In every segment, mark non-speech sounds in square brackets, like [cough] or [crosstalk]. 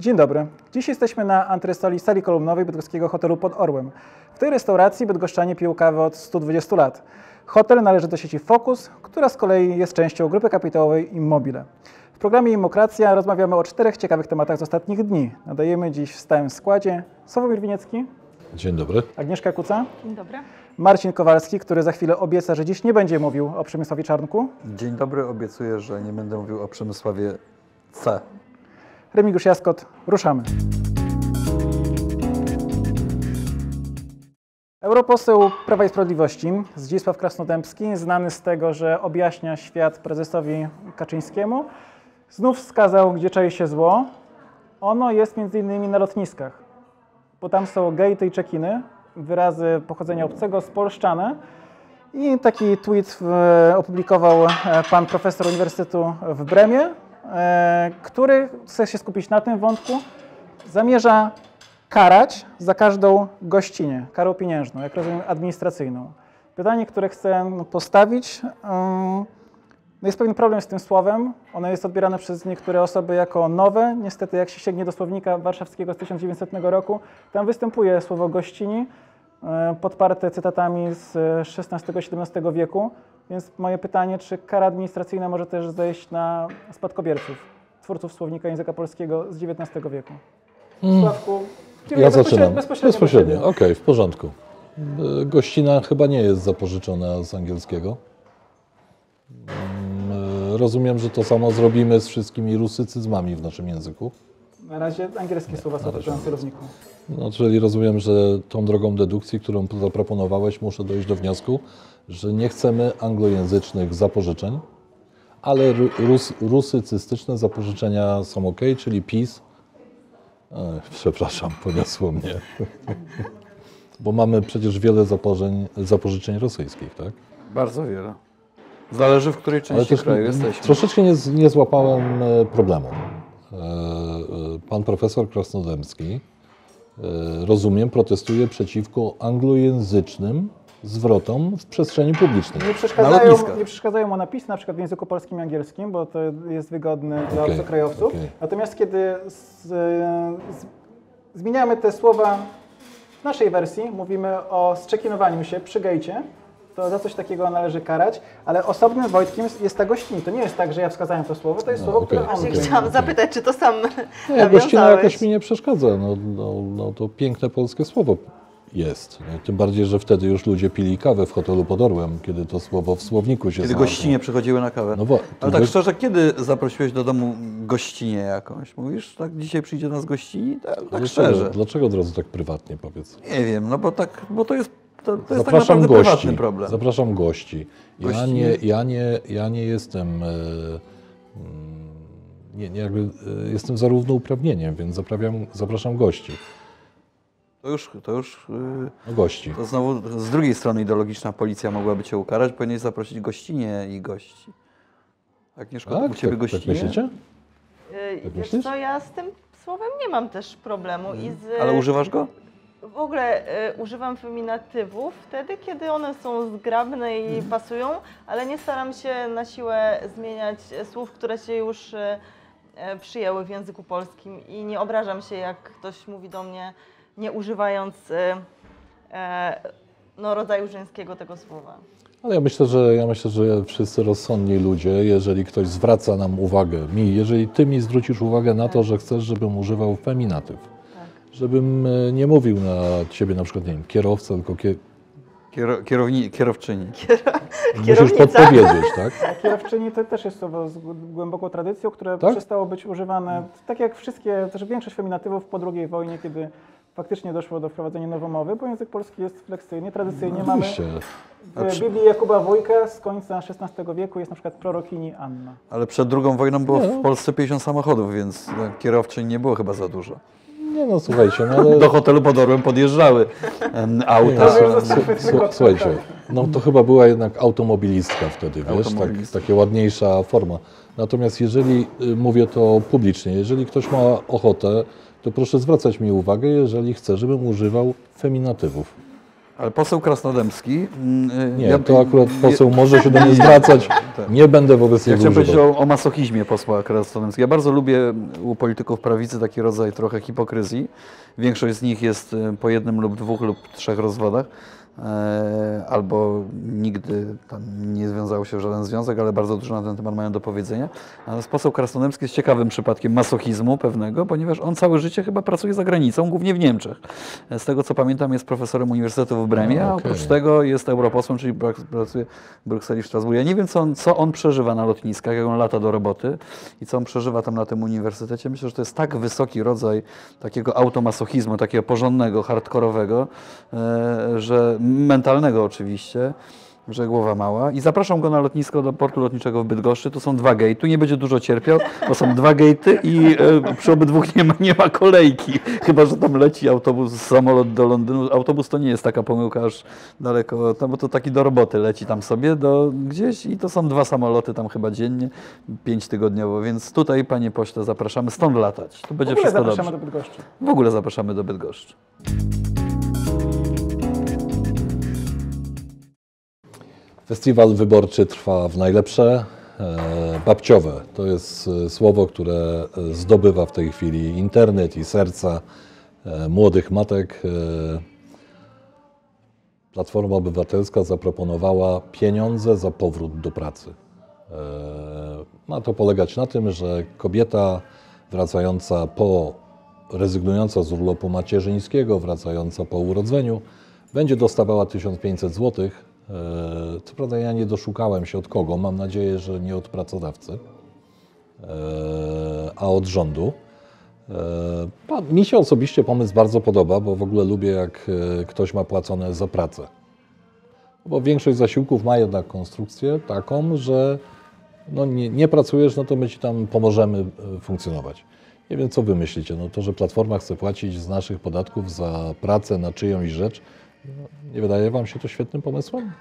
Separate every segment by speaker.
Speaker 1: Dzień dobry. Dziś jesteśmy na antrysoli sali kolumnowej bydgoskiego hotelu pod Orłem. W tej restauracji bydgoszczanie piją kawę od 120 lat. Hotel należy do sieci Focus, która z kolei jest częścią grupy kapitałowej Immobile. W programie Immokracja rozmawiamy o czterech ciekawych tematach z ostatnich dni. Nadajemy dziś w stałym składzie Sławomir Winiecki,
Speaker 2: Dzień dobry.
Speaker 1: Agnieszka Kuca,
Speaker 3: Dzień dobry.
Speaker 1: Marcin Kowalski, który za chwilę obieca, że dziś nie będzie mówił o Przemysławie Czarnku,
Speaker 4: Dzień dobry, obiecuję, że nie będę mówił o Przemysławie C.
Speaker 1: Remigiusz Jaskot. Ruszamy. Europoseł Prawa i Sprawiedliwości Zdzisław Krasnodębski, znany z tego, że objaśnia świat prezesowi Kaczyńskiemu, znów wskazał, gdzie czai się zło. Ono jest między innymi na lotniskach, bo tam są gejty i czekiny, wyrazy pochodzenia obcego, spolszczane. I taki tweet opublikował e, pan profesor Uniwersytetu w Bremie, który chce się skupić na tym wątku. Zamierza karać za każdą gościnę, karą pieniężną, jak rozumiem administracyjną. Pytanie, które chcę postawić, ym, no jest pewien problem z tym słowem. Ono jest odbierane przez niektóre osoby jako nowe. Niestety, jak się sięgnie do słownika warszawskiego z 1900 roku, tam występuje słowo gościni, e, podparte cytatami z XVI-XVII wieku. Więc moje pytanie, czy kara administracyjna może też zejść na spadkobierców, twórców słownika języka polskiego z XIX wieku? Sławku, kieruję
Speaker 2: Ja
Speaker 1: bezpośrednio-
Speaker 2: zaczynam.
Speaker 1: Bezpośrednio.
Speaker 2: Bezpośrednio.
Speaker 1: ciebie.
Speaker 2: Okej, w porządku. Y, Gościna chyba nie jest zapożyczona z angielskiego. Mm, Rozumiem, że to samo zrobimy z wszystkimi rusycyzmami w naszym języku.
Speaker 1: Na razie angielskie słowa są na celowniku.
Speaker 2: No, czyli rozumiem, że tą drogą dedukcji, którą zaproponowałeś, muszę dojść do wniosku, że nie chcemy anglojęzycznych zapożyczeń, ale ru- rus, rusycystyczne zapożyczenia są ok, czyli PiS. Ech, przepraszam, poniosło mnie. [laughs] Bo mamy przecież wiele zapożyczeń, zapożyczeń rosyjskich, tak?
Speaker 4: Bardzo wiele. Zależy, w której części kraju jesteśmy.
Speaker 2: troszeczkę nie, nie złapałem e, problemu. E, e, Pan profesor Krasnodębski, e, rozumiem, protestuje przeciwko anglojęzycznym zwrotom w przeszczeni publicznej.
Speaker 1: Nie przeszkadzają, nie przeszkadzają mu napisy na przykład w języku polskim i angielskim, bo to jest wygodne dla obcokrajowców.
Speaker 2: okej.
Speaker 1: Natomiast kiedy z, z, zmieniamy te słowa w naszej wersji, mówimy o zczekinowaniu się przy gejcie, to za coś takiego należy karać, ale osobnym Wojtkiem jest, jest ta gościni. To nie jest tak, że ja wskazałem to słowo, to jest
Speaker 2: No,
Speaker 1: słowo,
Speaker 2: okej.
Speaker 1: które on
Speaker 3: Właśnie chciałam zapytać, czy to sam
Speaker 2: Nie, [laughs] gościna
Speaker 3: nawiązałeś?
Speaker 2: jakoś mi nie przeszkadza. No, no, no to piękne polskie słowo jest. No, tym bardziej, że wtedy już ludzie pili kawę w hotelu pod Orłem, kiedy to słowo w słowniku się
Speaker 4: Kiedy
Speaker 2: znalazło.
Speaker 4: gościnie przychodziły na kawę.
Speaker 2: No bo-
Speaker 4: Ale tak szczerze, kiedy zaprosiłeś do domu gościnie jakąś? Mówisz, tak dzisiaj przyjdzie nas gościni? Tak, tak
Speaker 2: Dlaczego,
Speaker 4: szczerze.
Speaker 2: dlaczego od razu tak prywatnie powiedz?
Speaker 4: Nie wiem, no bo, tak, bo to jest, to, to jest tak
Speaker 2: Zapraszam
Speaker 4: naprawdę
Speaker 2: gości.
Speaker 4: prywatny problem.
Speaker 2: Zapraszam gości. Ja
Speaker 4: Gości-
Speaker 2: nie, ja nie, ja nie jestem. E, mm, nie, nie jakby, e, jestem za równouprawnieniem, więc zaprawiam, zapraszam gości.
Speaker 4: To już, to już yy,
Speaker 2: No gości.
Speaker 4: to znowu z drugiej strony ideologiczna policja mogłaby cię ukarać, powinieneś zaprosić gościnie i gości. Agnieszko,
Speaker 2: Tak?
Speaker 4: u ciebie
Speaker 2: tak, tak
Speaker 4: gościnie?
Speaker 2: myślicie?
Speaker 3: Y, Wiesz
Speaker 2: myślisz?
Speaker 3: co, ja z tym słowem nie mam też problemu. I z,
Speaker 4: Ale używasz go?
Speaker 3: W ogóle y, używam feminatywów wtedy, kiedy one są zgrabne i
Speaker 4: Mhm.
Speaker 3: pasują, ale nie staram się na siłę zmieniać słów, które się już y, e, przyjęły w języku polskim i nie obrażam się, jak ktoś mówi do mnie, nie używając y, e, no, rodzaju żeńskiego tego słowa.
Speaker 2: Ale ja myślę, że ja myślę, że wszyscy rozsądni ludzie, jeżeli ktoś zwraca nam uwagę, mi, jeżeli ty mi zwrócisz uwagę na to, że chcesz, żebym używał feminatyw,
Speaker 3: Tak.
Speaker 2: Żebym e, nie mówił na ciebie na przykład, nie wiem, kierowca, tylko kie,
Speaker 4: Kiero, kierowni, kierowczyni. [laughs]
Speaker 2: musisz podpowiedzieć, tak?
Speaker 1: A kierowczyni to też jest słowo z gł- głęboką tradycją, które
Speaker 2: Tak?
Speaker 1: przestało być używane, tak jak wszystkie, też większość feminatywów po II wojnie, kiedy faktycznie doszło do wprowadzenia nowomowy, bo język polski jest fleksyjny, tradycyjnie mamy
Speaker 2: Oczywiście.
Speaker 1: w Biblii Jakuba Wójka z końca XVI wieku jest na przykład prorokini Anna.
Speaker 4: Ale przed drugą wojną było
Speaker 2: Nie,
Speaker 4: w
Speaker 2: no.
Speaker 4: Polsce 50 samochodów, więc no, kierowczyń nie było chyba za dużo.
Speaker 2: Nie no, słuchajcie, no ale...
Speaker 4: Do hotelu pod Orłem podjeżdżały auta.
Speaker 2: Słu-
Speaker 1: tylko
Speaker 2: Słuchajcie,
Speaker 1: tak.
Speaker 2: no to chyba była jednak automobilistka wtedy, wiesz, tak, takie ładniejsza forma. Natomiast jeżeli, y, mówię to publicznie, jeżeli ktoś ma ochotę, to proszę zwracać mi uwagę, jeżeli chce, żebym używał feminatywów.
Speaker 4: Ale poseł Krasnodębski... mm,
Speaker 2: Nie,
Speaker 4: ja-
Speaker 2: to akurat
Speaker 4: ja-
Speaker 2: poseł może się do mnie zwracać. [laughs] Nie będę wobec
Speaker 4: Ja
Speaker 2: niego
Speaker 4: chciałem powiedzieć o, o masochizmie posła Krasnodębskiego. Ja bardzo lubię u polityków prawicy taki rodzaj trochę hipokryzji. Większość z nich jest y, po jednym lub dwóch lub trzech rozwodach. E, albo nigdy tam nie związało się w żaden związek, ale bardzo dużo na ten temat mają do powiedzenia. Natomiast poseł Krasnodębski jest ciekawym przypadkiem masochizmu pewnego, ponieważ on całe życie chyba pracuje za granicą, głównie w Niemczech. E, Z tego co pamiętam jest profesorem Uniwersytetu w Bremie, a oprócz tego jest europosłem, czyli pracuje w Brukseli, w Strasburgu. Ja nie wiem, co on, co on przeżywa na lotniskach, jak on lata do roboty i co on przeżywa tam na tym uniwersytecie. Myślę, że to jest tak wysoki rodzaj takiego automasochizmu, takiego porządnego, hardkorowego, e, że mentalnego oczywiście, że głowa mała. I zapraszam go na lotnisko do portu lotniczego w Bydgoszczy. Tu są dwa gate. Tu nie będzie dużo cierpiał, bo są dwa gate'y i e, przy obydwu nie ma, nie ma kolejki. Chyba, że tam leci autobus, samolot do Londynu. Autobus to nie jest taka pomyłka aż daleko, no bo to taki do roboty leci tam sobie do gdzieś i to są dwa samoloty tam chyba dziennie, pięć tygodniowo. Więc tutaj, panie pośle, zapraszamy stąd latać. Tu
Speaker 1: W
Speaker 4: będzie
Speaker 1: ogóle
Speaker 4: wszystko
Speaker 1: zapraszamy
Speaker 4: dobrze.
Speaker 1: do Bydgoszczy.
Speaker 4: W ogóle zapraszamy do Bydgoszczy.
Speaker 2: Festiwal wyborczy trwa w najlepsze. E, babciowe to jest e, słowo, które e, zdobywa w tej chwili internet i serca młodych matek. Platforma Obywatelska zaproponowała pieniądze za powrót do pracy. Ma to polegać na tym, że kobieta wracająca po, rezygnująca z urlopu macierzyńskiego, wracająca po urodzeniu, będzie dostawała 1500 zł. E, Co prawda ja nie doszukałem się od kogo, mam nadzieję, że nie od pracodawcy, e, a od rządu. E, Mi się osobiście pomysł bardzo podoba, bo w ogóle lubię, jak ktoś ma płacone za pracę. Bo większość zasiłków ma jednak konstrukcję taką, że no nie, nie pracujesz, no to my ci tam pomożemy funkcjonować. Nie wiem, co wy myślicie. No to, że Platforma chce płacić z naszych podatków za pracę na czyjąś rzecz, nie wydaje wam się to świetnym pomysłem?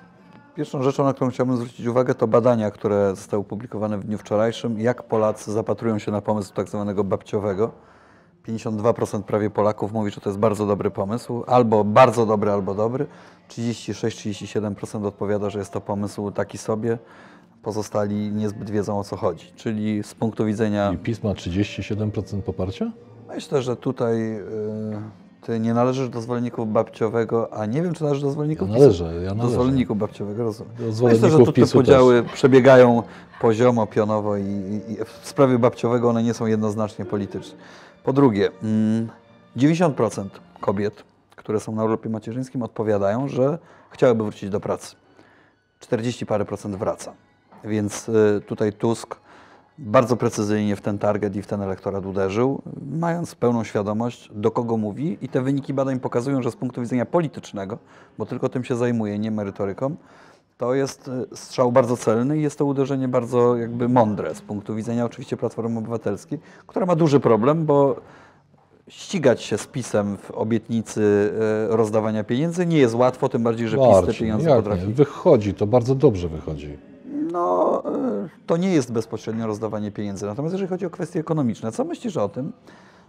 Speaker 4: Pierwszą rzeczą, na którą chciałbym zwrócić uwagę, to badania, które zostały opublikowane w dniu wczorajszym, jak Polacy zapatrują się na pomysł tak zwanego babciowego. 52% prawie Polaków mówi, że to jest bardzo dobry pomysł, albo bardzo dobry, albo dobry. 36-37% odpowiada, że jest to pomysł taki sobie. Pozostali niezbyt wiedzą o co chodzi. Czyli z punktu widzenia.
Speaker 2: I PiS ma 37% poparcia?
Speaker 4: Myślę, że tutaj y, ty nie należysz do zwolenników babciowego, a nie wiem, czy należysz do
Speaker 2: Ja
Speaker 4: zwolenników PiSu.
Speaker 2: należę, ja
Speaker 4: Do
Speaker 2: należę.
Speaker 4: zwolenników babciowego, rozumiem.
Speaker 2: Do
Speaker 4: Myślę, że
Speaker 2: zwolenników
Speaker 4: tu te
Speaker 2: PiSu
Speaker 4: podziały przebiegają poziomo, pionowo i, i, w sprawie babciowego one nie są jednoznacznie polityczne. Po drugie, mm, 90% kobiet, które są na urlopie macierzyńskim odpowiadają, że chciałyby wrócić do pracy. 40 parę procent wraca. Więc y, tutaj Tusk bardzo precyzyjnie w ten target i w ten elektorat uderzył, mając pełną świadomość, do kogo mówi i te wyniki badań pokazują, że z punktu widzenia politycznego, bo tylko tym się zajmuje, nie merytoryką, to jest y, strzał bardzo celny i jest to uderzenie bardzo jakby mądre z punktu widzenia oczywiście Platformy Obywatelskiej, która ma duży problem, bo ścigać się z PiSem w obietnicy y, rozdawania pieniędzy nie jest łatwo, tym bardziej, że PiS te pieniądze potrafi
Speaker 2: nie? Wychodzi, to bardzo dobrze wychodzi.
Speaker 4: No, y, to nie jest bezpośrednio rozdawanie pieniędzy. Natomiast jeżeli chodzi o kwestie ekonomiczne, co myślisz o tym,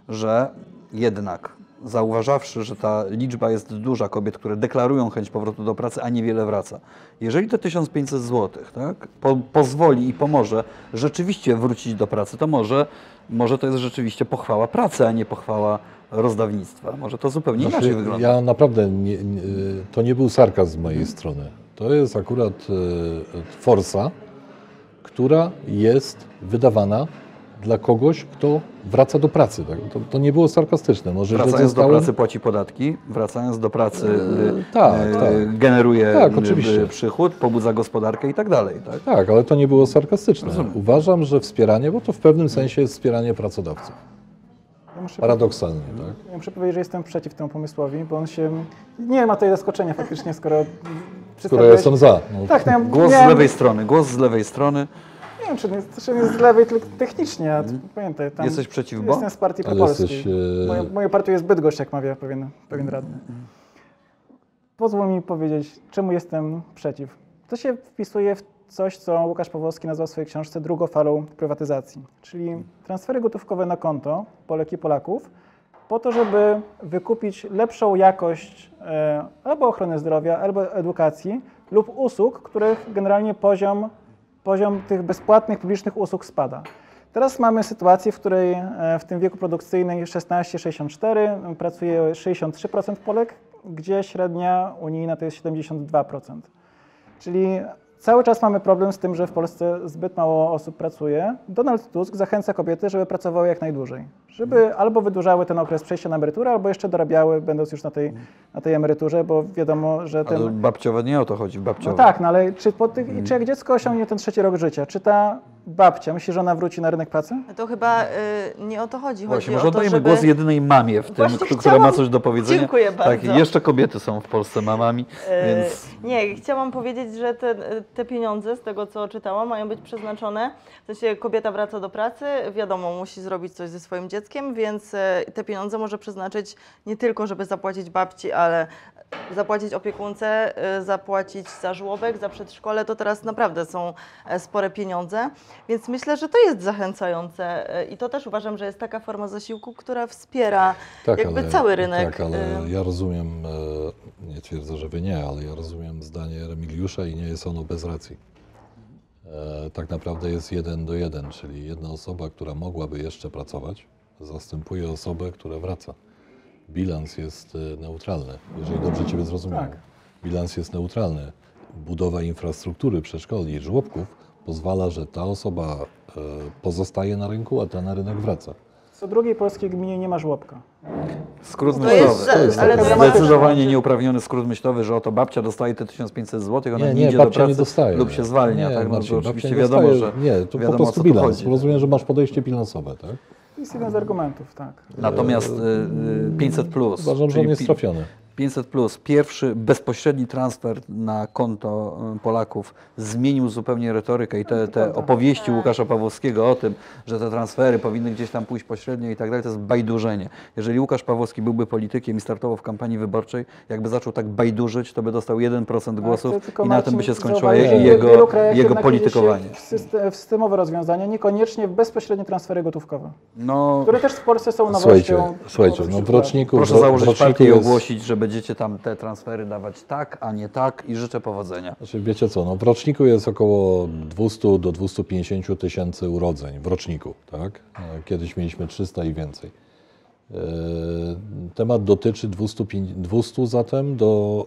Speaker 4: że jednak zauważawszy, że ta liczba jest duża kobiet, które deklarują chęć powrotu do pracy, a niewiele wraca. Jeżeli te 1500 zł tak, po, pozwoli i pomoże rzeczywiście wrócić do pracy, to może, może to jest rzeczywiście pochwała pracy, a nie pochwała rozdawnictwa. Może to zupełnie
Speaker 2: Znaczy,
Speaker 4: inaczej wygląda.
Speaker 2: Ja naprawdę, nie, nie, to nie był sarkazm z mojej strony. To jest akurat e, forsa, która jest wydawana dla kogoś, kto wraca do pracy. Tak? To, to nie było sarkastyczne. Może
Speaker 4: Wracając do
Speaker 2: zostałem-
Speaker 4: pracy płaci podatki, wracając do pracy y,
Speaker 2: tak,
Speaker 4: y,
Speaker 2: tak.
Speaker 4: generuje
Speaker 2: Tak, oczywiście.
Speaker 4: przychód, pobudza gospodarkę i tak dalej. Tak?
Speaker 2: Tak, ale to nie było sarkastyczne.
Speaker 4: Rozumiem.
Speaker 2: Uważam, że wspieranie, bo to w pewnym sensie jest wspieranie pracodawców.
Speaker 1: Ja
Speaker 2: Paradoksalnie, tak?
Speaker 1: ja muszę powiedzieć, że jestem przeciw temu pomysłowi, bo on się... Nie ma tutaj zaskoczenia faktycznie, skoro...
Speaker 2: Które jestem za. No,
Speaker 1: Tak, no ja
Speaker 4: Głos
Speaker 1: miałem-
Speaker 4: z lewej strony, głos z lewej strony.
Speaker 1: Nie wiem, czy nie, czy nie z lewej, tylko technicznie. a Pamiętaj, tam
Speaker 4: Jesteś przeciw, bo?
Speaker 1: Jestem z partii propolskiej.
Speaker 2: jesteś, e,
Speaker 1: Moja, moja partia jest Bydgoszcz, jak mawia pewien, pewien radny. Pozwól mi powiedzieć, czemu jestem przeciw. To się wpisuje w coś, co Łukasz Pawłowski nazwał w swojej książce drugą falą prywatyzacji, czyli transfery gotówkowe na konto Polek i Polaków po to, żeby wykupić lepszą jakość e, albo ochrony zdrowia, albo edukacji lub usług, których generalnie poziom, poziom tych bezpłatnych publicznych usług spada. Teraz mamy sytuację, w której e, w tym wieku produkcyjnym 16-64 pracuje 63% Polek, gdzie średnia unijna to jest 72%. Czyli cały czas mamy problem z tym, że w Polsce zbyt mało osób pracuje. Donald Tusk zachęca kobiety, żeby pracowały jak najdłużej. Żeby albo wydłużały ten okres przejścia na emeryturę, albo jeszcze dorabiały, będąc już na tej, na tej emeryturze, bo wiadomo, że ten...
Speaker 4: Ale babciowe nie o to chodzi,
Speaker 1: No
Speaker 4: babciowe.
Speaker 1: tak, no ale czy, po tych, czy jak dziecko osiągnie ten trzeci rok życia, czy ta babcia myśli, że ona wróci na rynek pracy?
Speaker 3: To chyba y, nie o to chodzi. Chodzi
Speaker 4: Właśnie,
Speaker 3: o
Speaker 4: może
Speaker 3: to,
Speaker 4: oddajemy
Speaker 3: żeby...
Speaker 4: głos jedynej mamie w tym,
Speaker 3: Właśnie
Speaker 4: która
Speaker 3: chciałam-
Speaker 4: ma coś do powiedzenia.
Speaker 3: Dziękuję
Speaker 4: Tak,
Speaker 3: bardzo.
Speaker 4: jeszcze kobiety są w Polsce mamami,
Speaker 3: E,
Speaker 4: więc
Speaker 3: Nie, chciałam powiedzieć, że te, te pieniądze, z tego co czytałam, mają być przeznaczone. W sensie kobieta wraca do pracy, wiadomo, musi zrobić coś ze swoim dzieckiem, więc e, te pieniądze może przeznaczyć nie tylko, żeby zapłacić babci, ale zapłacić opiekunce, e, zapłacić za żłobek, za przedszkole. To teraz naprawdę są e, spore pieniądze, więc myślę, że to jest zachęcające e, i to też uważam, że jest taka forma zasiłku, która wspiera jakby cały rynek.
Speaker 2: Tak, ale ja rozumiem, e, nie twierdzę, że wy nie, ale ja rozumiem zdanie Remiliusza i nie jest ono bez racji. E, Tak naprawdę jest jeden do jeden, czyli jedna osoba, która mogłaby jeszcze pracować, zastępuje osobę, która wraca. Bilans jest neutralny, jeżeli dobrze Ciebie zrozumiałem.
Speaker 1: Tak.
Speaker 2: Bilans jest neutralny. Budowa infrastruktury, przedszkoli i żłobków pozwala, że ta osoba e, pozostaje na rynku, a ta na rynek wraca.
Speaker 1: Co drugiej polskiej gminie nie ma żłobka.
Speaker 4: skrót
Speaker 3: To jest
Speaker 4: myślowy.
Speaker 3: za-
Speaker 2: To jest
Speaker 3: ale to jest
Speaker 4: Zdecydowanie nieuprawniony skrót myślowy, że oto babcia dostaje te 1500 zł, ona nie,
Speaker 2: Nie, nie,
Speaker 4: idzie do
Speaker 2: babcia
Speaker 4: pracy
Speaker 2: nie dostaje.
Speaker 4: lub się zwalnia.
Speaker 2: Nie,
Speaker 4: tak? No, oczywiście wiadomo,
Speaker 2: dostaje,
Speaker 4: że
Speaker 2: Nie, to
Speaker 4: wiadomo,
Speaker 2: po prostu bilans.
Speaker 4: chodzi.
Speaker 2: Rozumiem, że masz podejście bilansowe, tak?
Speaker 1: To jest jeden z argumentów, tak.
Speaker 4: Natomiast y, y, 500 plus.
Speaker 2: Uważam, że on jest trafiony.
Speaker 4: 500 plus, pierwszy bezpośredni transfer na konto y, Polaków zmienił zupełnie retorykę i te, te opowieści Łukasza Pawłowskiego o tym, że te transfery powinny gdzieś tam pójść pośrednio i tak dalej, to jest bajdurzenie. Jeżeli Łukasz Pawłowski byłby politykiem i startował w kampanii wyborczej, jakby zaczął tak bajdurzyć, to by dostał 1% głosów
Speaker 1: Ale tylko
Speaker 4: i na tym by się skończyło jego, jego politykowanie.
Speaker 1: W, system, w systemowe rozwiązania, niekoniecznie w bezpośrednie transfery gotówkowe,
Speaker 4: No,
Speaker 1: które też w Polsce są
Speaker 2: Słuchajcie,
Speaker 1: nowością.
Speaker 2: słuchajcie, no w roczniku...
Speaker 4: proszę założyć
Speaker 2: roczniku
Speaker 4: partię i ogłosić, że będziecie tam te transfery dawać tak, a nie tak i życzę powodzenia.
Speaker 2: Znaczy, wiecie co, no w roczniku jest około 200 do 250 tysięcy urodzeń w roczniku, tak? E, Kiedyś mieliśmy 300 i więcej. E, Temat dotyczy 200, pięć- 200 zatem do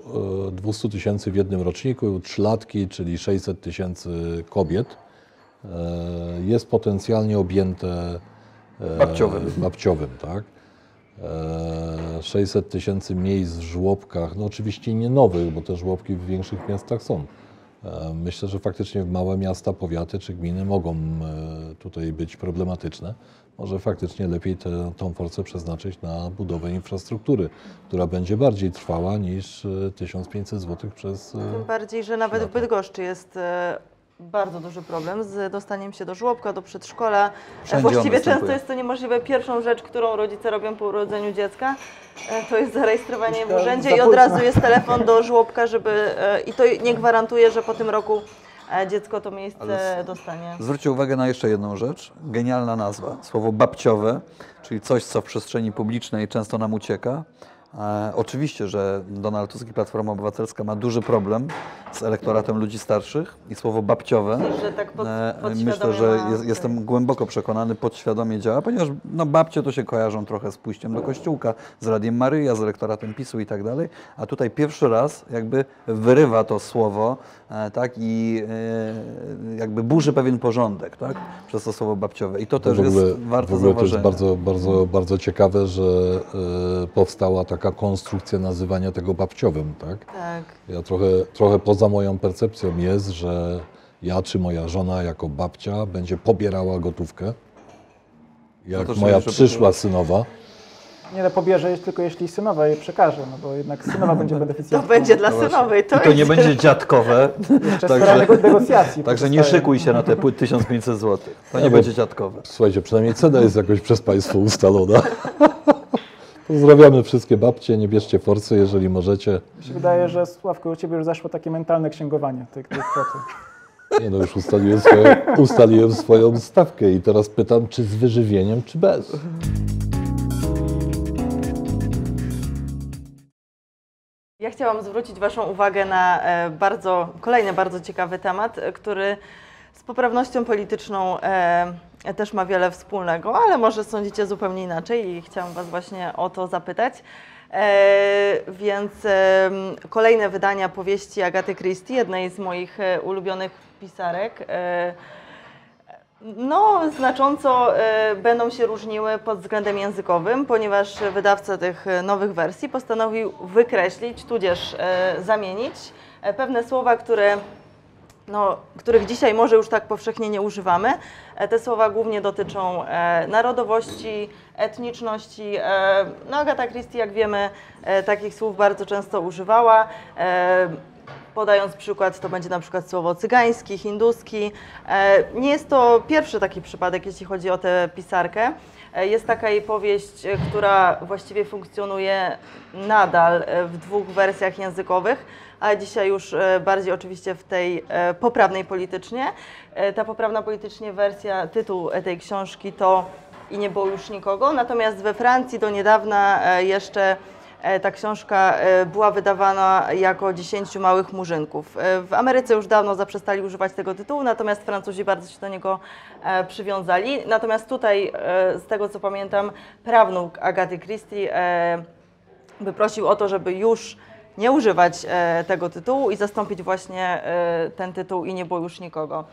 Speaker 2: e, 200 tysięcy w jednym roczniku, trzylatki, czyli 600 tysięcy kobiet e, jest potencjalnie objęte e,
Speaker 4: Babciowym.
Speaker 2: babciowym tak? E, 600 tysięcy miejsc w żłobkach, no oczywiście nie nowych, bo te żłobki w większych miastach są. E, Myślę, że faktycznie małe miasta, powiaty czy gminy mogą e, tutaj być problematyczne. Może faktycznie lepiej tę tą forcę przeznaczyć na budowę infrastruktury, która będzie bardziej trwała niż e, 1500 zł przez. e,
Speaker 3: Tym bardziej, że nawet w Bydgoszczy jest e, bardzo duży problem z dostaniem się do żłobka, do przedszkola.
Speaker 4: Wszędzie
Speaker 3: Właściwie często jest to niemożliwe. Pierwszą rzecz, którą rodzice robią po urodzeniu dziecka, e, to jest zarejestrowanie w urzędzie i od razu jest telefon do żłobka, żeby e, i to nie gwarantuje, że po tym roku e, dziecko to miejsce
Speaker 4: Ale
Speaker 3: dostanie.
Speaker 4: Zwróćcie uwagę na jeszcze jedną rzecz. Genialna nazwa. Słowo babciowe, czyli coś, co w przestrzeni publicznej często nam ucieka. E, oczywiście, że Donald Tusk i Platforma Obywatelska ma duży problem z elektoratem ludzi starszych i słowo babciowe.
Speaker 3: Że tak pod,
Speaker 4: E,
Speaker 3: podświadomie
Speaker 4: Myślę, że
Speaker 3: ma-
Speaker 4: jest, jestem głęboko przekonany, podświadomie działa, ponieważ no, babcie to się kojarzą trochę z pójściem do kościółka, z Radiem Maryja, z elektoratem PiSu i tak dalej, a tutaj pierwszy raz jakby wyrywa to słowo e, tak, i e, jakby burzy pewien porządek tak, przez to słowo babciowe. I to też
Speaker 2: w ogóle,
Speaker 4: jest warte
Speaker 2: w ogóle to jest
Speaker 4: zauważenia.
Speaker 2: bardzo, bardzo, bardzo ciekawe, że e, powstała taka konstrukcja nazywania tego babciowym, tak?
Speaker 3: Tak.
Speaker 2: Ja trochę, trochę poza moją percepcją jest, że ja czy moja żona jako babcia będzie pobierała gotówkę, jak
Speaker 4: to
Speaker 2: moja
Speaker 4: żeby-
Speaker 2: przyszła synowa.
Speaker 1: Nie, no pobierze jest tylko jeśli synowa jej przekaże, no bo jednak synowa będzie [laughs]
Speaker 3: To będzie dla
Speaker 4: No
Speaker 3: synowej. To,
Speaker 4: I to nie
Speaker 3: jest-
Speaker 4: będzie dziadkowe, [laughs]
Speaker 1: Jeszcze
Speaker 4: Także-
Speaker 1: nego- negocjacji. [laughs]
Speaker 4: także nie
Speaker 1: pozostaje.
Speaker 4: szykuj się na te pły- 1500 zł. To
Speaker 2: Nie, bo-
Speaker 4: będzie dziadkowe.
Speaker 2: Słuchajcie, przynajmniej cena jest jakoś przez Państwo ustalona. Pozdrawiamy wszystkie babcie, nie bierzcie forsy, jeżeli możecie.
Speaker 1: Mi się wydaje, że Sławko, u Ciebie już zaszło takie mentalne księgowanie tych, tych
Speaker 2: Nie no, już ustaliłem swoją, ustaliłem swoją stawkę i teraz pytam, czy z wyżywieniem, czy bez.
Speaker 3: Ja chciałam zwrócić Waszą uwagę na e, bardzo, kolejny bardzo ciekawy temat, który z poprawnością polityczną e, też ma wiele wspólnego, ale może sądzicie zupełnie inaczej i chciałam Was właśnie o to zapytać. E, więc e, kolejne wydania powieści Agaty Christie, jednej z moich e, ulubionych pisarek. E, no, znacząco e, będą się różniły pod względem językowym, ponieważ wydawca tych e, nowych wersji postanowił wykreślić, tudzież e, zamienić e, pewne słowa, które, no, których dzisiaj może już tak powszechnie nie używamy. E, Te słowa głównie dotyczą e, narodowości, etniczności. E, no, Agata Christie, jak wiemy, takich słów bardzo często używała. Podając przykład, to będzie na przykład słowo cygański, hinduski. Nie jest to pierwszy taki przypadek, jeśli chodzi o tę pisarkę. E, Jest taka jej powieść, e, która właściwie funkcjonuje nadal e, w dwóch wersjach językowych, ale dzisiaj już bardziej oczywiście w tej poprawnej politycznie. Ta poprawna politycznie wersja, tytuł tej książki to I nie było już nikogo, natomiast we Francji do niedawna jeszcze Ta książka e, była wydawana jako 10 małych murzynków. E, W Ameryce już dawno zaprzestali używać tego tytułu, natomiast Francuzi bardzo się do niego e, przywiązali. Natomiast tutaj, e, z tego co pamiętam, prawnuk Agaty Christie e, wyprosił o to, żeby już nie używać e, tego tytułu i zastąpić właśnie e, ten tytuł i nie było już nikogo.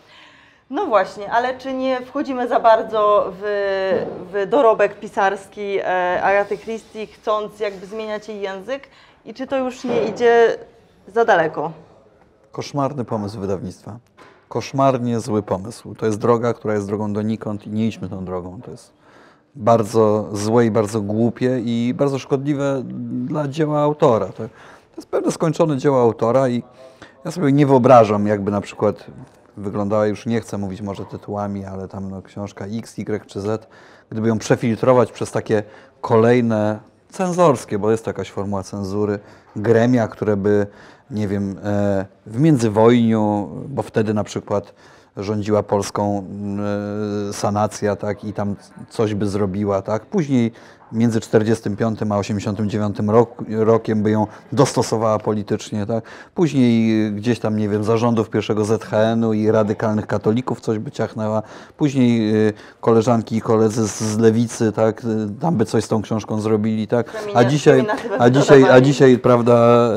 Speaker 3: No właśnie, ale czy nie wchodzimy za bardzo w, w dorobek pisarski e, Agaty Christie, chcąc jakby zmieniać jej język i czy to już nie idzie za daleko?
Speaker 4: Koszmarny pomysł wydawnictwa. Koszmarnie zły pomysł. To jest droga, która jest drogą donikąd i nie idźmy tą drogą. To jest bardzo złe i bardzo głupie i bardzo szkodliwe dla dzieła autora. To, to jest pewne skończone dzieło autora i ja sobie nie wyobrażam, jakby na przykład wyglądała, już nie chcę mówić może tytułami, ale tam no, książka X, Y czy Z, gdyby ją przefiltrować przez takie kolejne cenzorskie, bo jest to jakaś formuła cenzury, gremia, które by, nie wiem, e, w międzywojniu, bo wtedy na przykład rządziła Polską e, sanacja, tak, i tam coś by zrobiła, tak. Później między 45 a 89 rok, rokiem by ją dostosowała politycznie, tak. Później e, gdzieś tam, nie wiem, zarządów pierwszego ZHN-u i radykalnych katolików coś by ciachnęła. Później e, koleżanki i koledzy z, z lewicy, tak, e, tam by coś z tą książką zrobili, tak. A dzisiaj, a dzisiaj, a dzisiaj, prawda,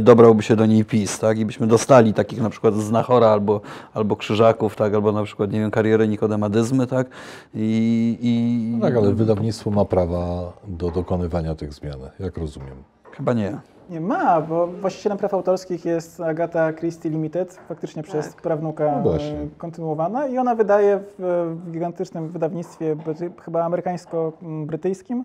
Speaker 4: dobrałby się do niej PiS, tak, i byśmy dostali takich na przykład Znachora albo, albo Krzyżaków, tak, albo na przykład, nie wiem, karierę Nikodemadyzmy, tak, i, i
Speaker 2: Tak, ale wydawnictwo ma prawa do dokonywania tych zmian, jak rozumiem.
Speaker 4: chyba nie.
Speaker 1: Nie ma, bo właścicielem praw autorskich jest Agata Christie Limited, faktycznie przez
Speaker 3: Tak.
Speaker 1: prawnuka
Speaker 2: No
Speaker 1: e, kontynuowana i ona wydaje w, w gigantycznym wydawnictwie, chyba amerykańsko-brytyjskim.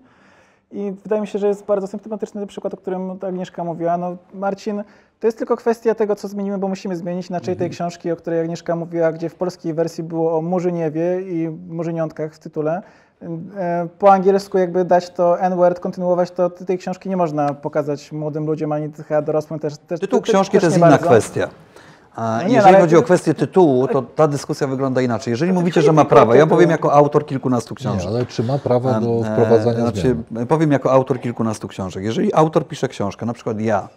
Speaker 1: I wydaje mi się, że jest bardzo symptomatyczny przykład, o którym Agnieszka mówiła. No, Marcin, to jest tylko kwestia tego, co zmienimy, bo musimy zmienić inaczej tej książki, o której Agnieszka mówiła, gdzie w polskiej wersji było o Murzyniewie i Murzyniątkach w tytule. E, Po angielsku jakby dać to N-word, kontynuować, to tej książki nie można pokazać młodym ludziom, ani chyba dorosłym też. też
Speaker 4: Tytuł
Speaker 1: też-
Speaker 4: książki
Speaker 1: też
Speaker 4: to jest
Speaker 1: nie
Speaker 4: inna
Speaker 1: bardzo.
Speaker 4: kwestia. A
Speaker 1: No nie,
Speaker 4: jeżeli
Speaker 1: ale-
Speaker 4: chodzi o kwestię tytułu, to ta dyskusja wygląda inaczej. Jeżeli
Speaker 1: to
Speaker 4: mówicie,
Speaker 1: nie
Speaker 4: że ma prawa, ja powiem jako autor kilkunastu
Speaker 2: Nie,
Speaker 4: książek.
Speaker 2: ale czy ma prawo do
Speaker 4: E,
Speaker 2: wprowadzania
Speaker 4: znaczy,
Speaker 2: zmian?
Speaker 4: Powiem jako autor kilkunastu książek. Jeżeli autor pisze książkę, na przykład ja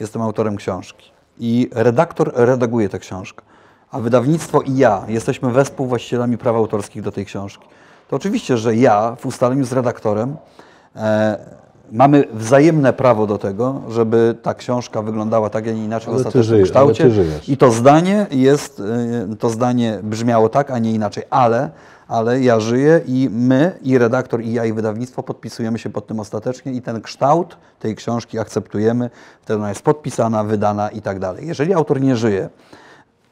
Speaker 4: jestem autorem książki i redaktor redaguje tę książkę, a wydawnictwo i ja jesteśmy wespół właścicielami praw autorskich do tej książki, to oczywiście, że ja w ustaleniu z redaktorem e, mamy wzajemne prawo do tego, żeby ta książka wyglądała tak, a nie inaczej w ostatecznym
Speaker 2: żyje- ale ty
Speaker 4: kształcie.
Speaker 2: żyjesz.
Speaker 4: I to zdanie jest, y, to zdanie brzmiało tak, a nie inaczej, ale, ale ja żyję i my, i redaktor, i ja, i wydawnictwo podpisujemy się pod tym ostatecznie i ten kształt tej książki akceptujemy, wtedy ona jest podpisana, wydana i tak dalej. Jeżeli autor nie żyje,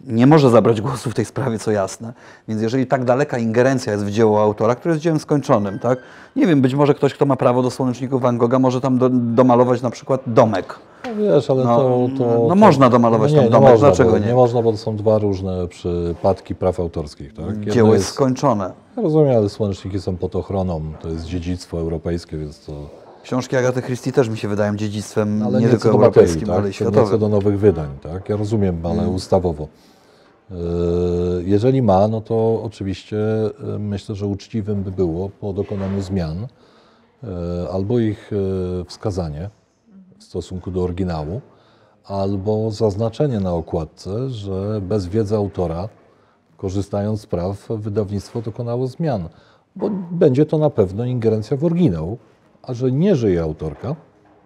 Speaker 4: nie może zabrać głosu w tej sprawie, co jasne. Więc jeżeli tak daleka ingerencja jest w dzieło autora, które jest dziełem skończonym, tak? Nie wiem, być może ktoś, kto ma prawo do słoneczników Van Gogha, może tam do, domalować na przykład domek.
Speaker 2: No wiesz, ale
Speaker 4: No,
Speaker 2: to, to,
Speaker 4: no
Speaker 2: to...
Speaker 4: można domalować
Speaker 2: nie,
Speaker 4: tam
Speaker 2: nie
Speaker 4: domek,
Speaker 2: można,
Speaker 4: dlaczego nie?
Speaker 2: Nie można, bo to są dwa różne przypadki praw autorskich. Tak? Jedno
Speaker 4: Dzieło jest skończone.
Speaker 2: Ja rozumiem, ale słoneczniki są pod ochroną, to jest dziedzictwo europejskie, więc to...
Speaker 4: Książki Agaty Christie też mi się wydają dziedzictwem
Speaker 2: Ale
Speaker 4: nie tylko europejskim,
Speaker 2: tak?
Speaker 4: ale i
Speaker 2: co
Speaker 4: światowym.
Speaker 2: do nowych wydań, tak? Ja rozumiem, ale
Speaker 4: Mm.
Speaker 2: ustawowo. Yy, Jeżeli ma, no to oczywiście yy, myślę, że uczciwym by było po dokonaniu zmian yy, albo ich wskazanie w stosunku do oryginału, albo zaznaczenie na okładce, że bez wiedzy autora, korzystając z praw, wydawnictwo dokonało zmian. Bo będzie to na pewno ingerencja w oryginał, a że nie żyje autorka,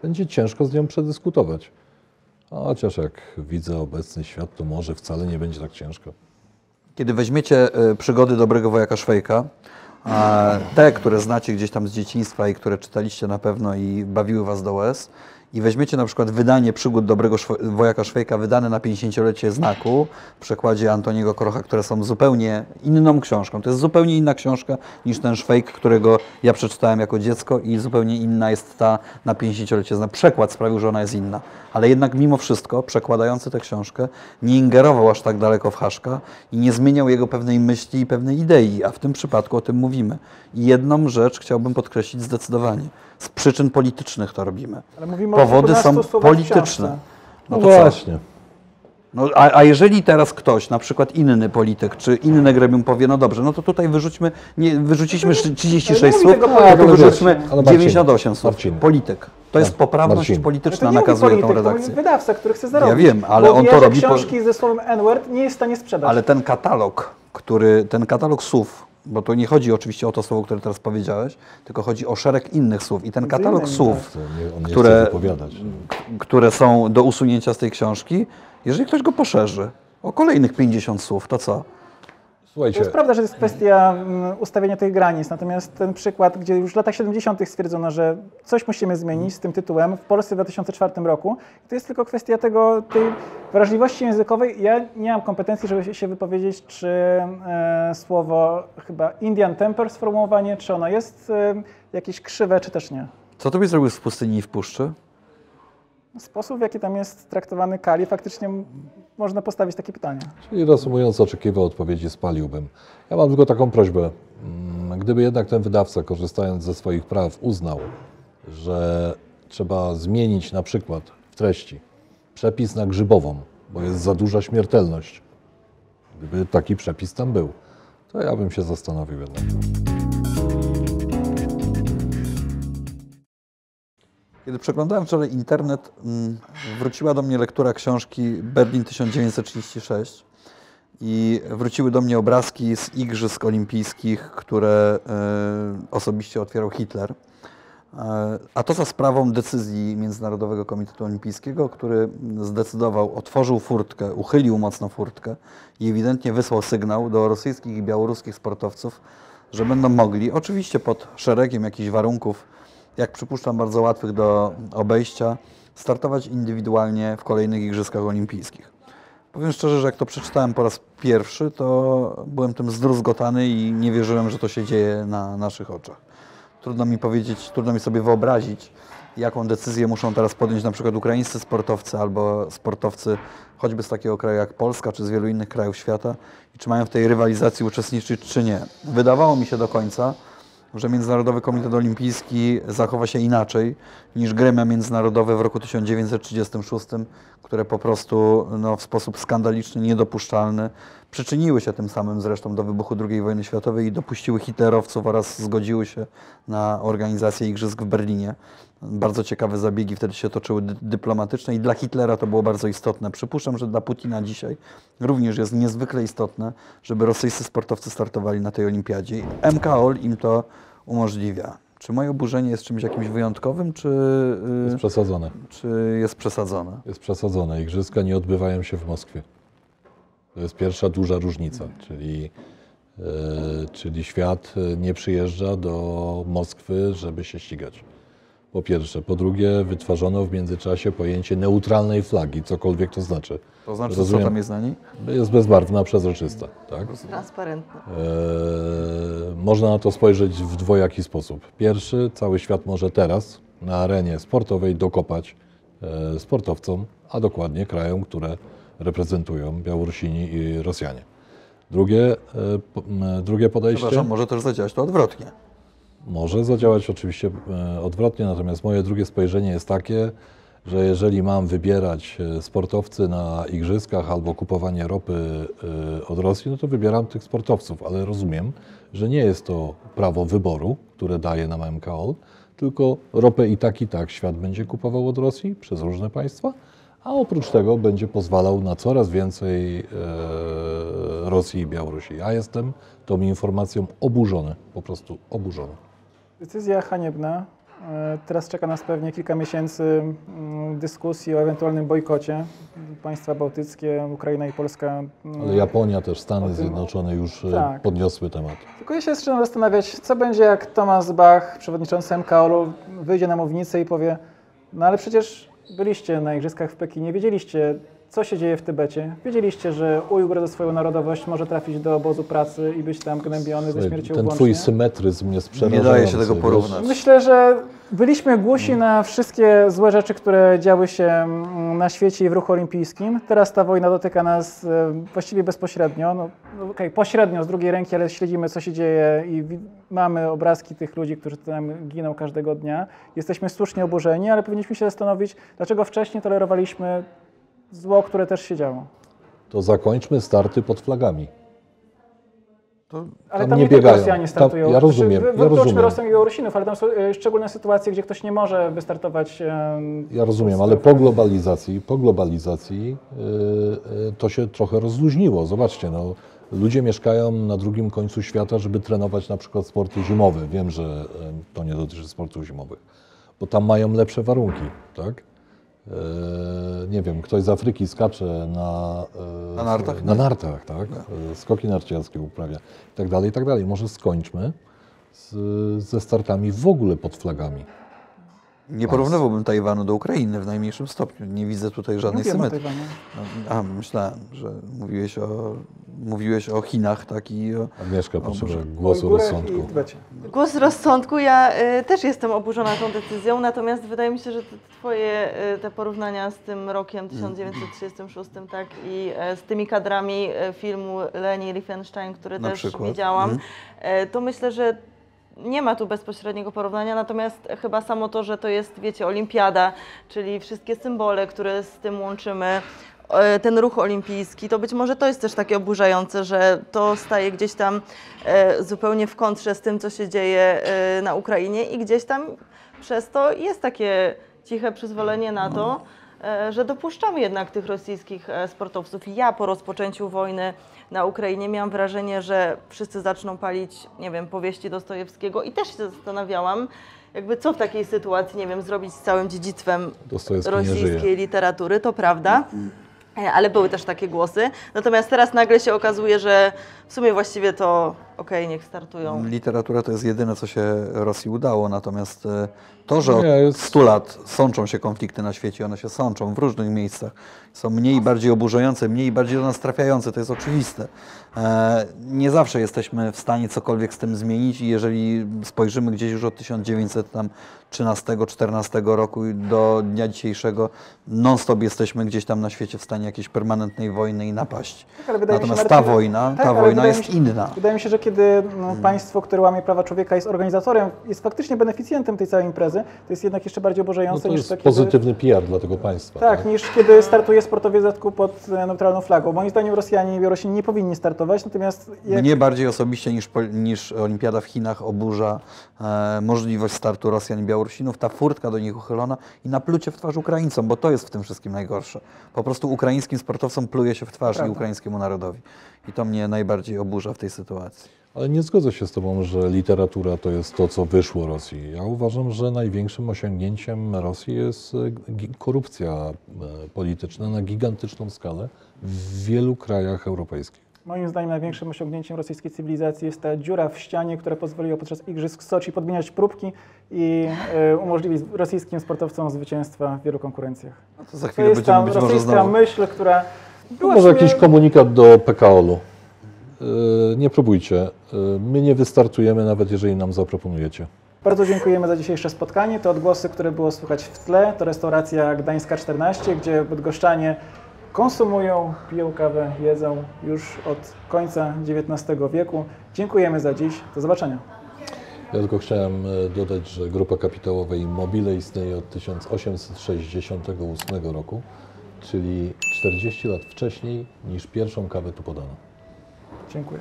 Speaker 2: będzie ciężko z nią przedyskutować. Chociaż jak widzę obecny świat, to może wcale nie będzie tak ciężko.
Speaker 4: Kiedy weźmiecie e, przygody dobrego wojaka Szwejka, te, które znacie gdzieś tam z dzieciństwa i które czytaliście na pewno i bawiły was do łez, i weźmiecie na przykład wydanie przygód dobrego wojaka Szwejka wydane na 50-lecie znaku w przekładzie Antoniego Krocha, które są zupełnie inną książką. To jest zupełnie inna książka niż ten Szwejk, którego ja przeczytałem jako dziecko i zupełnie inna jest ta na 50-lecie znaku. Przekład sprawił, że ona jest inna. Ale jednak mimo wszystko przekładający tę książkę nie ingerował aż tak daleko w Haszka i nie zmieniał jego pewnej myśli i pewnej idei, a w tym przypadku o tym mówimy. I jedną rzecz chciałbym podkreślić zdecydowanie. Z przyczyn politycznych to robimy.
Speaker 1: Ale mówimy o
Speaker 4: Powody są polityczne.
Speaker 1: książce.
Speaker 2: No,
Speaker 4: to co?
Speaker 2: właśnie.
Speaker 4: No, a, a jeżeli teraz ktoś, na przykład inny polityk, czy inne gremium powie, no dobrze, no to tutaj wyrzućmy, nie, wyrzuciliśmy
Speaker 1: Ale nie
Speaker 4: 36
Speaker 1: mówi
Speaker 4: słów,
Speaker 1: tego
Speaker 4: to
Speaker 1: polityk,
Speaker 4: wyrzućmy
Speaker 2: ale Marcin,
Speaker 4: 98 słów.
Speaker 2: Marcin.
Speaker 4: Polityk. To jest
Speaker 2: Mar-
Speaker 4: poprawność
Speaker 2: Marcin.
Speaker 4: polityczna,
Speaker 1: Ale to nie
Speaker 4: nakazuje
Speaker 1: mówi
Speaker 4: tą
Speaker 1: polityk, to
Speaker 4: redakcję.
Speaker 1: wydawca, który chce zarobić.
Speaker 4: wiem, ale
Speaker 1: bo
Speaker 4: on
Speaker 1: wie,
Speaker 4: to robi po-
Speaker 1: książki ze słowem N-word nie jest w stanie sprzedać.
Speaker 4: Ale ten katalog, który, ten katalog słów, bo to nie chodzi oczywiście o to słowo, które teraz powiedziałeś, tylko chodzi o szereg innych słów. I ten katalog słów, które,
Speaker 2: wypowiadać.
Speaker 4: które są do usunięcia z tej książki, jeżeli ktoś go poszerzy o kolejnych 50 słów, to co?
Speaker 1: To
Speaker 2: Słuchajcie,
Speaker 1: jest prawda, że to jest kwestia mm, ustawienia tych granic, natomiast ten przykład, gdzie już w latach 70. stwierdzono, że coś musimy zmienić z tym tytułem w Polsce w 2004 roku, to jest tylko kwestia tego, tej wrażliwości językowej. Ja nie mam kompetencji, żeby się- wypowiedzieć, czy e, słowo chyba Indian Temper sformułowanie, czy ono jest e, jakieś krzywe, czy też nie.
Speaker 4: Co to byś zrobił z pustyni i w puszczy?
Speaker 1: Sposób, w jaki tam jest traktowany Kali, faktycznie można postawić takie pytanie.
Speaker 2: Czyli reasumując, oczekiwał odpowiedzi, spaliłbym. Ja mam tylko taką prośbę. Mm, Gdyby jednak ten wydawca, korzystając ze swoich praw, uznał, że trzeba zmienić na przykład w treści przepis na grzybową, bo jest za duża śmiertelność. Gdyby taki przepis tam był, to ja bym się zastanowił jednak.
Speaker 4: Kiedy przeglądałem wczoraj internet, mm, wróciła do mnie lektura książki Berlin 1936 i wróciły do mnie obrazki z Igrzysk Olimpijskich, które e, osobiście otwierał Hitler. E, A to za sprawą decyzji Międzynarodowego Komitetu Olimpijskiego, który zdecydował, otworzył furtkę, uchylił mocno furtkę i ewidentnie wysłał sygnał do rosyjskich i białoruskich sportowców, że będą mogli, oczywiście pod szeregiem jakichś warunków, jak przypuszczam, bardzo łatwych do obejścia, startować indywidualnie w kolejnych Igrzyskach Olimpijskich. Powiem szczerze, że jak to przeczytałem po raz pierwszy, to byłem tym zdruzgotany i nie wierzyłem, że to się dzieje na naszych oczach. Trudno mi powiedzieć, trudno mi sobie wyobrazić, jaką decyzję muszą teraz podjąć na przykład ukraińscy sportowcy albo sportowcy choćby z takiego kraju jak Polska czy z wielu innych krajów świata i czy mają w tej rywalizacji uczestniczyć czy nie. Wydawało mi się do końca, że Międzynarodowy Komitet Olimpijski zachowa się inaczej niż gremia międzynarodowe w roku 1936, które po prostu no, w sposób skandaliczny, niedopuszczalny przyczyniły się tym samym zresztą do wybuchu II wojny światowej i dopuściły hitlerowców oraz zgodziły się na organizację igrzysk w Berlinie. Bardzo ciekawe zabiegi wtedy się toczyły dy- dyplomatyczne i dla Hitlera to było bardzo istotne. Przypuszczam, że dla Putina dzisiaj również jest niezwykle istotne, żeby rosyjscy sportowcy startowali na tej olimpiadzie. MKOL im to umożliwia. Czy moje oburzenie jest czymś jakimś wyjątkowym, czy,
Speaker 2: Jest
Speaker 4: y,
Speaker 2: przesadzone.
Speaker 4: czy jest przesadzone?
Speaker 2: Jest przesadzone. Igrzyska nie odbywają się w Moskwie. To jest pierwsza duża różnica, czyli, e, czyli świat e, nie przyjeżdża do Moskwy, żeby się ścigać. Po pierwsze. Po drugie, wytwarzono w międzyczasie pojęcie neutralnej flagi, cokolwiek to znaczy.
Speaker 4: To znaczy,
Speaker 2: Rozumiem.
Speaker 4: co tam jest na niej?
Speaker 2: Jest bezbarwna, przezroczysta. Tak?
Speaker 3: Transparentne.
Speaker 2: Eee, można na to spojrzeć w dwojaki sposób. Pierwszy, cały świat może teraz na arenie sportowej dokopać e, sportowcom, a dokładnie krajom, które reprezentują Białorusini i Rosjanie. Drugie, e, po- m, drugie podejście
Speaker 4: Przepraszam, może też zadziałać to odwrotnie.
Speaker 2: Może zadziałać oczywiście e, odwrotnie, natomiast moje drugie spojrzenie jest takie, że jeżeli mam wybierać e, sportowcy na igrzyskach albo kupowanie ropy e, od Rosji, no to wybieram tych sportowców, ale rozumiem, że nie jest to prawo wyboru, które daje nam MKOL, tylko ropę i tak i tak świat będzie kupował od Rosji przez różne państwa, a oprócz tego będzie pozwalał na coraz więcej Rosji i Białorusi. Ja jestem tą informacją oburzony, po prostu oburzony.
Speaker 1: Decyzja haniebna. E, Teraz czeka nas pewnie kilka miesięcy mm, dyskusji o ewentualnym bojkocie. Państwa bałtyckie, Ukraina i Polska. mm,
Speaker 2: Ale Japonia też, Stany Zjednoczone już e,
Speaker 1: Tak.
Speaker 2: podniosły temat.
Speaker 1: Tylko ja się zaczynam zastanawiać, co będzie, jak Thomas Bach, przewodniczący MKOL-u, wyjdzie na mównicę i powie: No ale przecież byliście na Igrzyskach w Pekinie, wiedzieliście, co się dzieje w Tybecie, wiedzieliście, że Ujgur ze swoją narodowość może trafić do obozu pracy i być tam gnębiony ze śmiercią
Speaker 2: Ten
Speaker 1: włącznie.
Speaker 2: twój symetryzm jest
Speaker 4: Nie
Speaker 2: przerażający.
Speaker 4: daje się tego porównać.
Speaker 1: Myślę, że byliśmy głusi na wszystkie złe rzeczy, które działy się mm, na świecie i w ruchu olimpijskim. Teraz ta wojna dotyka nas e, właściwie bezpośrednio. No, no okej, pośrednio z drugiej ręki, ale śledzimy, co się dzieje i mamy obrazki tych ludzi, którzy tam giną każdego dnia. Jesteśmy słusznie oburzeni, ale powinniśmy się zastanowić, dlaczego wcześniej tolerowaliśmy zło, które też się działo.
Speaker 2: To zakończmy starty pod flagami.
Speaker 4: To
Speaker 1: Ale
Speaker 2: Tam
Speaker 1: tam,
Speaker 2: nie biegają.
Speaker 1: Rosjanie
Speaker 2: Tam-
Speaker 1: startują.
Speaker 2: ja rozumiem,
Speaker 1: Znaczy,
Speaker 2: ja
Speaker 1: Wykluczmy
Speaker 2: rozumiem.
Speaker 1: Rosjan i Białorusinów, ale tam są e, szczególne sytuacje, gdzie ktoś nie może wystartować. e,
Speaker 2: Ja rozumiem, ale po globalizacji, po globalizacji yy, yy, to się trochę rozluźniło. Zobaczcie, no, ludzie mieszkają na drugim końcu świata, żeby trenować na przykład sporty zimowe. Wiem, że to nie dotyczy sportów zimowych, bo tam mają lepsze warunki, tak? Yy, nie wiem, ktoś z Afryki skacze na, yy,
Speaker 4: Na nartach?
Speaker 2: Na nartach, tak? Yy, Skoki narciarskie uprawia i tak dalej, i tak dalej. Może skończmy z, ze startami w ogóle pod flagami.
Speaker 4: Nie porównywałbym Tajwanu do Ukrainy w najmniejszym stopniu. Nie widzę tutaj żadnej
Speaker 1: Mówiłem o
Speaker 4: symetrii. No, A, myślałem, że mówiłeś o, mówiłeś o Chinach, tak i o...
Speaker 2: Agnieszka potrzebuje głosu
Speaker 1: Ujgurach
Speaker 2: rozsądku.
Speaker 3: Głos rozsądku, ja y, też jestem oburzona tą decyzją, natomiast wydaje mi się, że te twoje y, te porównania z tym rokiem 1936 tak, i e, z tymi kadrami e, filmu Leni Riefenstein, który
Speaker 4: Na
Speaker 3: też
Speaker 4: przykład.
Speaker 3: widziałam,
Speaker 4: Mhm.
Speaker 3: e, to myślę, że nie ma tu bezpośredniego porównania, natomiast chyba samo to, że to jest, wiecie, olimpiada, czyli wszystkie symbole, które z tym łączymy, e, ten ruch olimpijski, to być może to jest też takie oburzające, że to staje gdzieś tam e, zupełnie w kontrze z tym, co się dzieje e, na Ukrainie i gdzieś tam przez to jest takie ciche przyzwolenie na to, że dopuszczamy jednak tych rosyjskich sportowców. Ja po rozpoczęciu wojny na Ukrainie miałam wrażenie, że wszyscy zaczną palić, nie wiem, powieści Dostojewskiego i też się zastanawiałam, jakby co w takiej sytuacji, nie wiem, zrobić z całym dziedzictwem rosyjskiej literatury, to prawda. E, Ale były też takie głosy. Natomiast teraz nagle się okazuje, że w sumie właściwie to okej, niech startują.
Speaker 4: Literatura to jest jedyne, co się Rosji udało, natomiast e, to, że od
Speaker 2: Nie, jest-
Speaker 4: 100 lat sączą się konflikty na świecie, one się sączą w różnych miejscach, są mniej i bardziej oburzające, mniej i bardziej do nas trafiające, to jest oczywiste. E, Nie zawsze jesteśmy w stanie cokolwiek z tym zmienić i jeżeli spojrzymy gdzieś już od 1913-14 roku i do dnia dzisiejszego, non-stop jesteśmy gdzieś tam na świecie w stanie jakiejś permanentnej wojny i napaści.
Speaker 1: Tak, się,
Speaker 4: Natomiast
Speaker 1: Marcin,
Speaker 4: ta wojna,
Speaker 1: tak,
Speaker 4: ta wojna jest
Speaker 1: się-
Speaker 4: inna.
Speaker 1: Wydaje mi się, że kiedy no, państwo, które łamie prawa człowieka, jest organizatorem, jest faktycznie beneficjentem tej całej imprezy, to jest jednak jeszcze bardziej
Speaker 2: No
Speaker 1: oburzające
Speaker 2: to
Speaker 1: niż
Speaker 2: jest
Speaker 1: to, kiedy...
Speaker 2: pozytywny PR dla tego państwa.
Speaker 1: Tak, niż kiedy startuje sportowiec pod e, neutralną flagą. Moim zdaniem Rosjanie i Białorusini nie powinni startować, natomiast jak...
Speaker 4: Mnie bardziej osobiście niż, niż Olimpiada w Chinach oburza e, możliwość startu Rosjan i Białorusinów, ta furtka do nich uchylona i naplucie w twarz Ukraińcom, bo to jest w tym wszystkim najgorsze. Po prostu ukraińskim sportowcom pluje się w twarz i
Speaker 1: Prawda.
Speaker 4: ukraińskiemu narodowi. I to mnie najbardziej oburza w tej sytuacji.
Speaker 2: Ale nie zgodzę się z Tobą, że literatura to jest to, co wyszło Rosji. Ja uważam, że największym osiągnięciem Rosji jest e, korupcja e, polityczna na gigantyczną skalę w wielu krajach europejskich.
Speaker 1: Moim zdaniem największym osiągnięciem rosyjskiej cywilizacji jest ta dziura w ścianie, która pozwoliła podczas Igrzysk w Soczi podmieniać próbki i e, umożliwić rosyjskim sportowcom zwycięstwa w wielu konkurencjach.
Speaker 4: A to za
Speaker 1: To
Speaker 4: chwilę
Speaker 1: jest ta
Speaker 4: być może
Speaker 1: rosyjska
Speaker 4: znowu...
Speaker 1: myśl, która była
Speaker 2: Może jakiś komunikat do PKOL-u. E, Nie próbujcie. E, My nie wystartujemy, nawet jeżeli nam zaproponujecie.
Speaker 1: Bardzo dziękujemy za dzisiejsze spotkanie. To odgłosy, które było słychać w tle. To restauracja Gdańska 14, gdzie bydgoszczanie konsumują, piją kawę, jedzą już od końca XIX wieku. Dziękujemy za dziś. Do zobaczenia.
Speaker 2: Ja tylko chciałem e, dodać, że grupa kapitałowa Immobile istnieje od 1868 roku, czyli 40 lat wcześniej niż pierwszą kawę tu podano.
Speaker 1: Dziękuję.